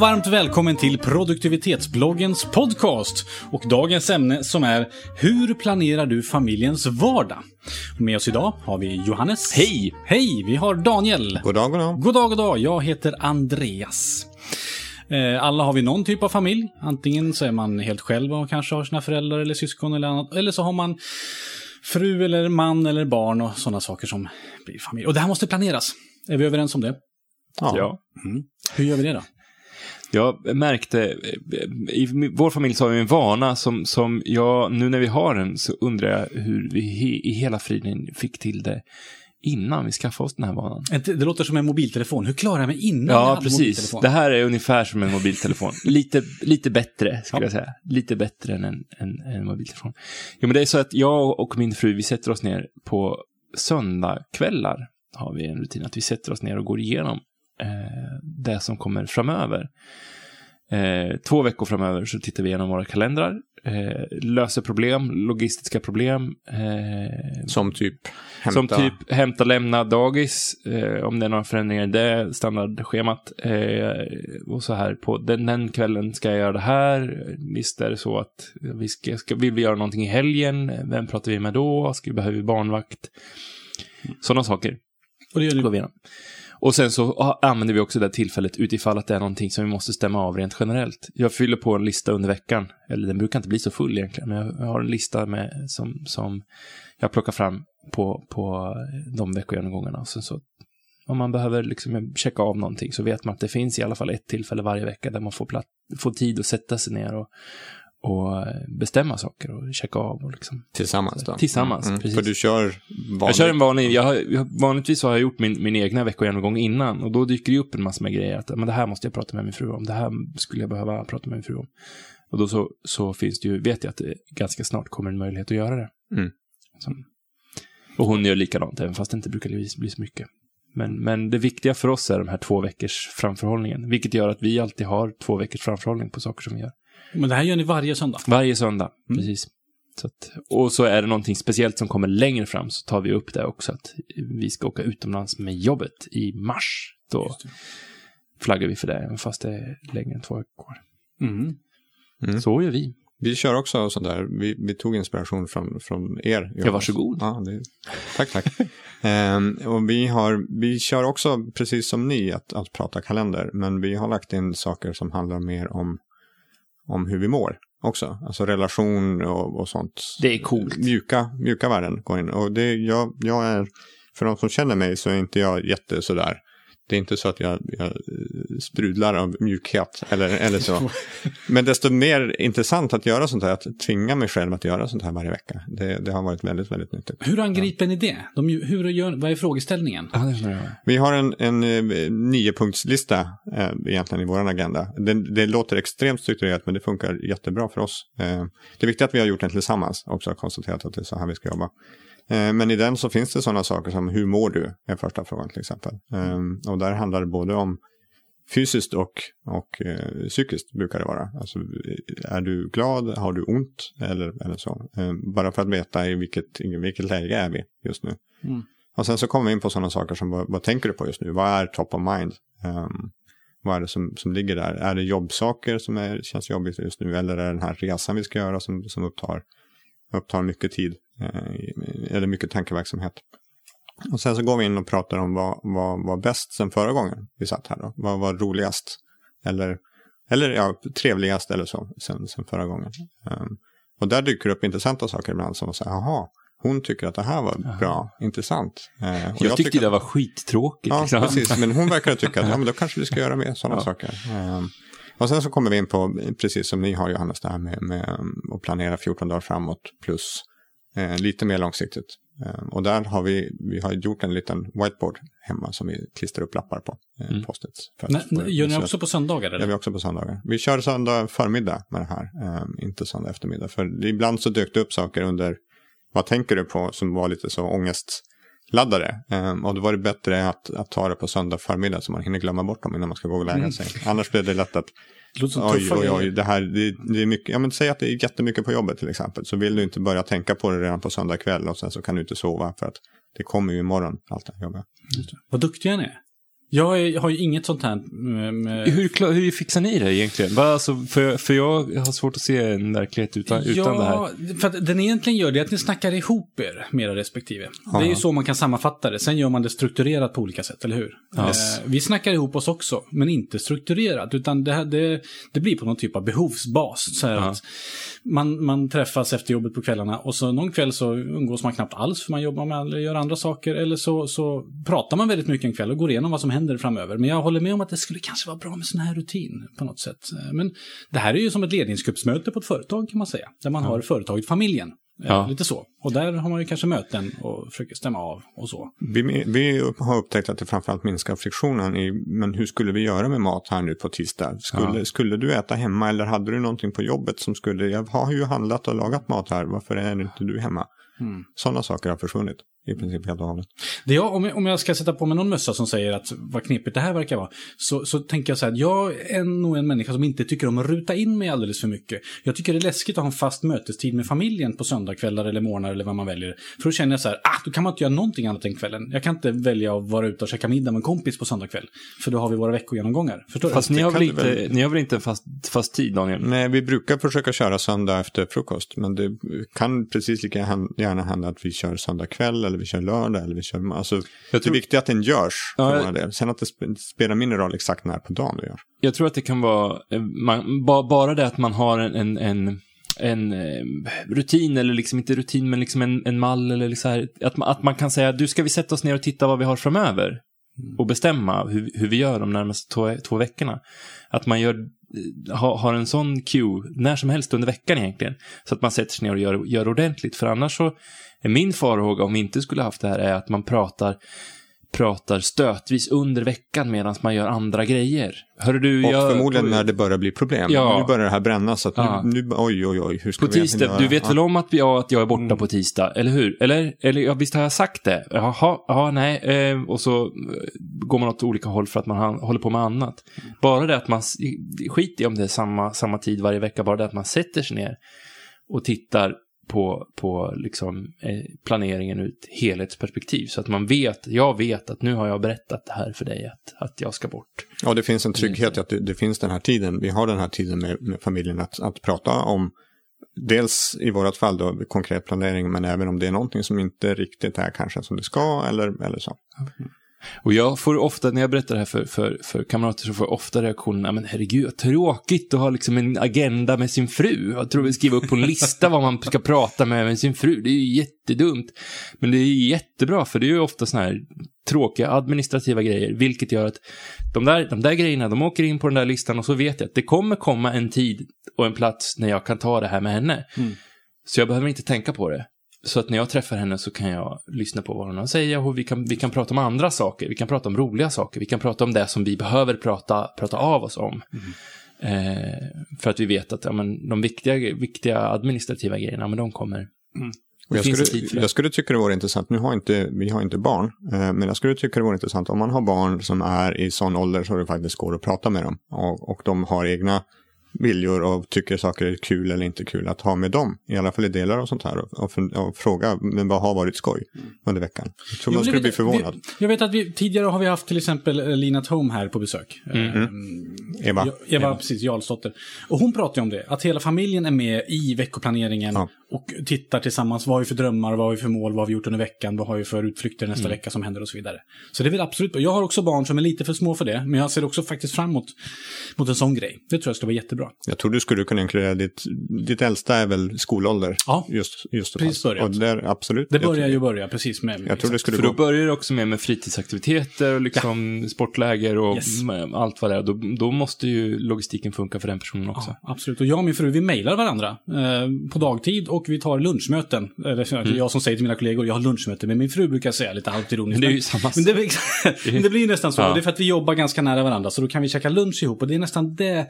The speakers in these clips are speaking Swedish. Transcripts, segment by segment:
och varmt välkommen till produktivitetsbloggens podcast och dagens ämne som är Hur planerar du familjens vardag? Med oss idag har vi Johannes. Hej! Hej! Vi har Daniel. God dag, god dag. God dag, god dag. Jag heter Andreas. Eh, Alla har vi någon typ av familj. Antingen så är man helt själv och kanske har sina föräldrar eller syskon eller annat. Eller så har man fru eller man eller barn och sådana saker som blir familj. Och det här måste planeras. Är vi överens om det? Ja. Hur gör vi det då? Jag märkte, eh, i vår familj så har vi en vana som, som jag, nu när vi har den, så undrar jag hur vi he, i hela friden fick till det innan vi skaffade oss den här vanan. Det låter som en mobiltelefon. Hur klarar jag mig innan jag Ja, hade precis. mobiltelefon? Det här är ungefär som en mobiltelefon. lite, lite bättre, skulle Ja. jag säga. Lite bättre än en, en, en mobiltelefon. Jo, men det är så att jag och min fru, vi sätter oss ner på söndagkvällar. Har vi en rutin att vi sätter oss ner och går igenom det som kommer framöver. Eh, två veckor framöver så tittar vi igenom våra kalendrar, eh, löser problem, logistiska problem. Eh, Som typ hämta... som typ hämta, lämna dagis, eh, om det är några förändringar i det, standardschemat. Eh, och så här, på den, den kvällen ska jag göra det här. Visst är det så att vi ska, ska, vill vi göra någonting i helgen? Vem pratar vi med då? Ska, behöver vi barnvakt? Sådana saker Och det gör ni. Och sen så ah, använder vi också det tillfället utifall att det är någonting som vi måste stämma av rent generellt. Jag fyller på en lista under veckan, eller den brukar inte bli så full egentligen, men jag har en lista med, som, som jag plockar fram på, på de veckogenomgångarna. Och sen så, om man behöver liksom checka av någonting så vet man att det finns i alla fall ett tillfälle varje vecka där man får, platt, får tid att sätta sig ner och, och bestämma saker och checka av. Och liksom. Tillsammans då? Tillsammans, precis. För du kör vanligt... Jag kör en vanlig, jag har, vanligtvis så har jag gjort min, min egna veckogenomgång innan och då dyker det upp en massa med grejer. Att, men det här måste jag prata med min fru om, det här skulle jag behöva prata med min fru om. Och då så, så finns det ju, vet jag att det ganska snart kommer en möjlighet att göra det. Mm. Som, och hon gör likadant, även fast det inte brukar bli så mycket. Men, men det viktiga för oss är de här två veckors framförhållningen, vilket gör att vi alltid har två veckors framförhållning på saker som vi gör. Men det här gör ni varje söndag. Varje söndag, Mm. precis. Så att, och så är det någonting speciellt som kommer längre fram så tar vi upp det också att vi ska åka utomlands med jobbet i mars. Då flaggar vi för det, även fast det är längre än två veckor. Mm. Mm. Så gör vi. Vi kör också sånt där. Vi, vi tog inspiration från, från er. Ja, varsågod. Ja, det, tack, tack. Ehm, och vi, har, vi kör också, precis som ni, att, att prata kalender. Men vi har lagt in saker som handlar mer om, om hur vi mår också. Alltså relation och, och sånt. Det är coolt. Mjuka, mjuka värden går in. Och det, jag, jag är, för de som känner mig så är inte jag jätte sådär. Det är inte så att jag, jag sprudlar av mjukhet eller, eller så. Men desto mer intressant att göra sånt här, att tvinga mig själv att göra sånt här varje vecka. Det, det har varit väldigt, väldigt nyttigt. Hur angriper ni det? De, hur gör, vad är frågeställningen? Ja. Vi har en, en eh, niopunktslista eh, egentligen i vår agenda. Det, det låter extremt strukturerat men det funkar jättebra för oss. Eh, det är viktigt att vi har gjort den tillsammans också, konstaterat att det är så här vi ska jobba. Eh, men i den så finns det sådana saker som hur mår du? är första frågan till exempel. Eh, och där handlar det både om fysiskt och, och eh, psykiskt brukar det vara. Alltså, är du glad? Har du ont? Eller, eller så. Eh, bara för att veta i vilket, i vilket läge är vi just nu. Mm. Och sen så kommer vi in på sådana saker som vad, vad tänker du på just nu? Vad är top of mind? Um, vad är det som, som ligger där? Är det jobbsaker som är, känns jobbigt just nu? Eller är det den här resan vi ska göra som, som upptar, upptar mycket tid? Eh, eller mycket tankeverksamhet? Och sen så går vi in och pratar om vad vad var bäst sen förra gången vi satt här då. Vad var roligast? Eller, eller ja, trevligast eller så sen, sen förra gången. Um, och där dyker det upp intressanta saker ibland som att säga, jaha, hon tycker att det här var bra, intressant. Eh, och Jag, tyckte tycker- det var skittråkigt. Ja, liksom. precis. Men hon verkar tycka att ja, men då kanske vi ska göra mer sådana Ja. saker. Um, och sen så kommer vi in på, precis som ni har Johannes, det här med, med att planera 14 dagar framåt plus eh, lite mer långsiktigt. Um, och där har vi, vi har gjort en liten whiteboard hemma som vi klistrar upp lappar på. Eh, Mm. post-its. Gör ni också på söndagar? Eller? gör vi också på söndagar. Vi kör söndag förmiddag med det här, um, inte söndag eftermiddag. För ibland så dök det upp saker under vad tänker du på som var lite så ångestladdade. Um, och då var det bättre att, att ta det på söndag förmiddag så man hinner glömma bort dem innan man ska gå och lägga Mm. sig. Annars blir det lätt att Det låter som oj, oj, grejer. oj, det här, det, det är mycket, ja men säg att det är jättemycket på jobbet till exempel. Så vill du inte börja tänka på det redan på söndag kväll och sen så kan du inte sova för att det kommer ju imorgon, allt det här jobbet. Vad duktiga ni är. Jag, är, jag har ju inget sånt här med, med Hur, klar, hur fixar ni det egentligen? Va, alltså, för, för jag har svårt att se en verklighet utan, utan det här. Ja, för att den egentligen gör det är att ni snackar ihop er, mera respektive. Det är ju så man kan sammanfatta det. Sen gör man det strukturerat på olika sätt, eller hur? Ja. Eh, vi snackar ihop oss också, men inte strukturerat. Utan det, här, det, det blir på någon typ av behovsbas. Så Ja. att man, man träffas efter jobbet på kvällarna och så någon kväll så umgås man knappt alls för man jobbar med eller gör andra saker. Eller så, så pratar man väldigt mycket en kväll och går igenom vad som händer framöver. Men jag håller med om att det skulle kanske vara bra med sån här rutin på något sätt. Eh, Men det här är ju som ett ledningsgruppsmöte på ett företag kan man säga. Där man har företaget, familjen. Eh, Ja. Lite så. Och där har man ju kanske möten och försöker stämma av och så. Vi, vi har upptäckt att det framförallt minskar friktionen i, men hur skulle vi göra med mat här nu på tisdag? Skulle, Ja. skulle du äta hemma eller hade du någonting på jobbet som skulle, jag har ju handlat och lagat mat här, varför är inte du hemma? Mm. Sådana saker har försvunnit i princip helt och hållet. Det jag, om, jag, om jag ska sätta på mig någon mössa som säger att vad knepigt det här verkar vara, så, så tänker jag så här att jag är nog en människa som inte tycker om att ruta in mig alldeles för mycket. Jag tycker det är läskigt att ha en fast mötestid med familjen på söndagskvällar eller morgnar eller vad man väljer. För då känner jag så här, ah, då kan man inte göra någonting annat än kvällen. Jag kan inte välja att vara ute och käka middag med en kompis på söndagkväll. För då har vi våra veckogenomgångar. Förstår du? Fast ni har, väl du inte, väl- ni har väl inte en fast, fast tid, Daniel? Nej, vi brukar försöka köra söndag efter frukost, men det kan precis lika gärna hända att vi kör söndag kväll eller vi kör lördag eller vi kör, alltså, Jag det tror- är viktigt att den görs. Ja, jag-. Sen att det sp- spelar mindre roll exakt när på dagen du gör. Jag tror att det kan vara, eh, man, ba, bara det att man har en, en, en, en eh, rutin, eller liksom inte rutin, men liksom en, en mall, eller så här, att, man, att man kan säga, du ska vi sätta oss ner och titta vad vi har framöver? Och bestämma hur, hur vi gör de närmaste två, två veckorna. Att man gör, Eh, ha, har en sån cue när som helst under veckan egentligen. Så att man sätter sig ner och gör, gör ordentligt. För annars så är min farhåga om vi inte skulle haft det här är att man pratar pratar stötvis under veckan medan man gör andra grejer. Hör du, Och jag, förmodligen när det börjar bli problem. Ja. Nu börjar det här brännas. Så att Ja. nu, nu, oj, oj, oj. Hur ska på vi tisdag, göra? du vet Ja. väl om att, ja, att jag är borta Mm. på tisdag, eller hur? Eller, eller ja, visst har jag sagt det? Jaha, ja, nej. Eh, och så eh, går man åt olika håll för att man håller på med annat. Bara det att man, skit i om det är samma, samma tid varje vecka, bara det att man sätter sig ner och tittar på, på liksom, eh, planeringen ur ett helhetsperspektiv. Så att man vet, jag vet att nu har jag berättat det här för dig, att, att jag ska bort. Ja, det finns en trygghet i att det, det finns den här tiden. Vi har den här tiden med, med familjen att, att prata om. Dels i vårt fall då konkret planering, men även om det är någonting som inte riktigt är kanske som det ska eller, eller så. Och jag får ofta, när jag berättar det här för, för, för kamrater, så får jag ofta reaktionen, "Ja, men herregud, vad tråkigt att ha liksom en agenda med sin fru. Jag tror vi skriver upp på en lista vad man ska prata med, med sin fru. Det är ju jättedumt. Men det är jättebra, för det är ju ofta sådana här tråkiga administrativa grejer, vilket gör att de där, de där grejerna, de åker in på den där listan och så vet jag att det kommer komma en tid och en plats när jag kan ta det här med henne. Mm. Så jag behöver inte tänka på det. Så att när jag träffar henne så kan jag lyssna på vad hon har att säga och vi kan, vi kan prata om andra saker. Vi kan prata om roliga saker. Vi kan prata om det som vi behöver prata, prata av oss om. Eh, för att vi vet att ja, men, de viktiga, viktiga administrativa grejerna, men de kommer. Och jag, skulle, jag skulle tycka det vore intressant, nu har inte, vi har inte barn, eh, men jag skulle tycka det vore intressant om man har barn som är i sån ålder så det faktiskt går att prata med dem. Och, och de har egna viljor och tycker saker är kul eller inte kul, att ha med dem, i alla fall i delar och sånt här. Och, och, och fråga, men vad har varit skoj under veckan? Jag tror Jo, man det skulle vet bli förvånad. Vi, jag vet att vi, tidigare har vi haft till exempel eh, Lina Home här på besök. Eh, Eva. Ja, Eva, precis, Jarlsdotter. Och hon pratar ju om det, att hela familjen är med i veckoplaneringen Ja. Och tittar tillsammans. Vad har vi för drömmar, vad har vi för mål, vad har vi gjort under veckan, vad har vi för utflykter nästa vecka som händer och så vidare. Så det är väl absolut Jag har också barn som är lite för små för det, men jag ser också faktiskt fram emot mot en sån grej. Det tror jag skulle vara jättebra. Jag tror du skulle kunna inkludera ditt, ditt äldsta är väl skolålder. Ja. Just, just Precis börjat. Och där, absolut. Det börjar ju börja precis med... Jag tror det skulle För då börjar det också med, med fritidsaktiviteter och liksom sportläger och Yes. allt vad det är. Då, då måste ju logistiken funka för den personen också. Ja, absolut. Och jag och min fru, vi mejlar varandra eh, på dagtid och vi tar lunchmöten. Eller det jag som säger till mina kollegor, jag har lunchmöte med min fru, brukar säga lite halvt ironiskt. Det är ju samma Men det, blir- men det blir nästan så. Ja. Det är för att vi jobbar ganska nära varandra, så då kan vi käka lunch ihop. Och det är nästan det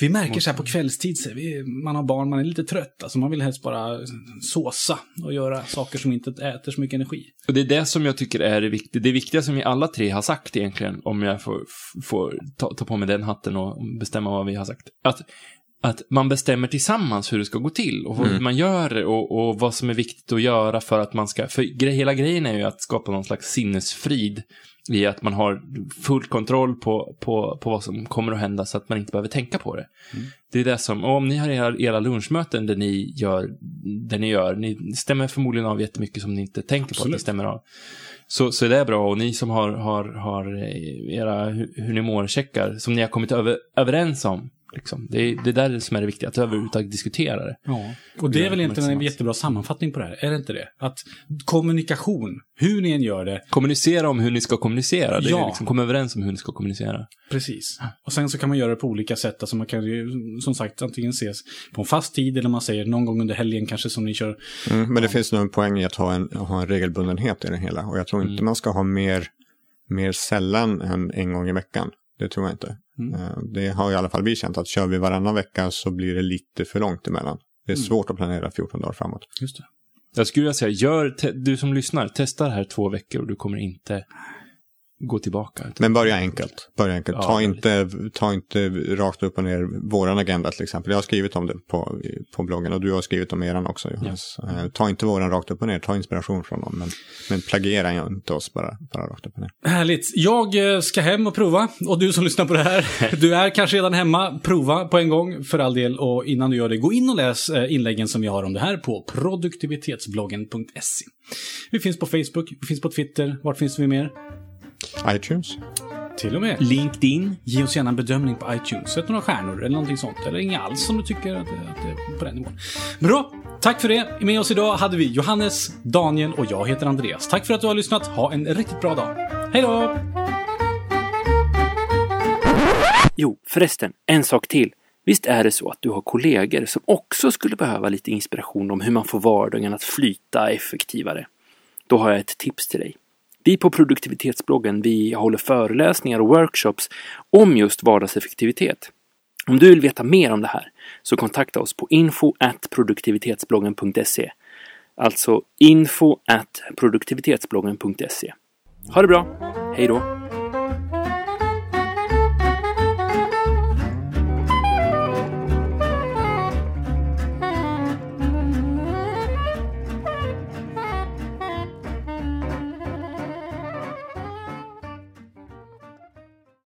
vi märker så här på kvällstid. Så vi, man har barn, man är lite trött. Alltså man vill helst bara såsa och göra saker som inte äter så mycket energi. Och det är det som jag tycker är det viktiga. Det viktiga som vi alla tre har sagt egentligen, om jag får, får ta, ta på mig den hatten och bestämma vad vi har sagt. Att, att man bestämmer tillsammans hur det ska gå till och hur man gör det och, och vad som är viktigt att göra för att man ska... För gre, hela grejen är ju att skapa någon slags sinnesfrid i att man har full kontroll på, på, på vad som kommer att hända så att man inte behöver tänka på det. Mm. Det är det som, och om ni har era, era lunchmöten där ni gör det ni gör, ni stämmer förmodligen av jättemycket som ni inte tänker på att Absolut. ni stämmer av. Så, så är det bra och ni som har, har, har eh, era hu- hur ni mår-checkar som ni har kommit över, överens om. Liksom. Det, är, det är där som är det viktiga, att överhuvudtaget diskutera det. Ja, och det är Ja, väl egentligen en jättebra sammanfattning på det här, är det inte det? Att kommunikation, hur ni än gör det, Kommunicera om hur ni ska kommunicera. Det är Ja. liksom, kom överens om hur ni ska kommunicera. precis. Och sen så kan man göra det på olika sätt. Alltså man kan ju som sagt antingen ses på en fast tid eller man säger någon gång under helgen kanske som ni kör. Mm, men det finns nog en poäng i att ha en, ha en regelbundenhet i det hela. Och jag tror inte man ska ha mer, mer sällan än en gång i veckan. Det tror jag inte. Mm. Eh, Det har i alla fall vi känt att kör vi varannan vecka så blir det lite för långt emellan. Det är svårt att planera 14 dagar framåt. Just det. Jag skulle vilja säga, gör, du som lyssnar, testa det här två veckor och du kommer inte gå tillbaka. Men börja enkelt. Börja enkelt. Ja, ta, inte, ta inte rakt upp och ner våran agenda till exempel. Jag har skrivit om det på, på bloggen och du har skrivit om eran också Johannes. Eh, Ta inte våran rakt upp och ner, ta inspiration från dem. Men, men plagiera inte oss bara, bara rakt upp och ner. Härligt. Jag eh, ska hem och prova. Och du som lyssnar på det här, du är kanske redan hemma. Prova på en gång för all del. Och innan du gör det, gå in och läs eh, inläggen som vi har om det här på produktivitetsbloggen.se. Vi finns på Facebook, vi finns på Twitter. Vart finns vi mer? iTunes? Till och med. LinkedIn. Ge oss gärna en bedömning på iTunes. Sätt några stjärnor eller någonting sånt. Eller inga alls om du tycker att det, att det är på den nivån. Bra! Tack för det. Med oss idag hade vi Johannes, Daniel och jag heter Andreas. Tack för att du har lyssnat. Ha en riktigt bra dag. Hej då! Jo, förresten, en sak till. Visst är det så att du har kollegor som också skulle behöva lite inspiration om hur man får vardagen att flyta effektivare? Då har jag ett tips till dig. Vi på produktivitetsbloggen, vi håller föreläsningar och workshops om just vardagseffektivitet. Om du vill veta mer om det här så kontakta oss på info produktivitetsbloggen.se. Alltså info produktivitetsbloggen.se. Ha det bra! Hej då!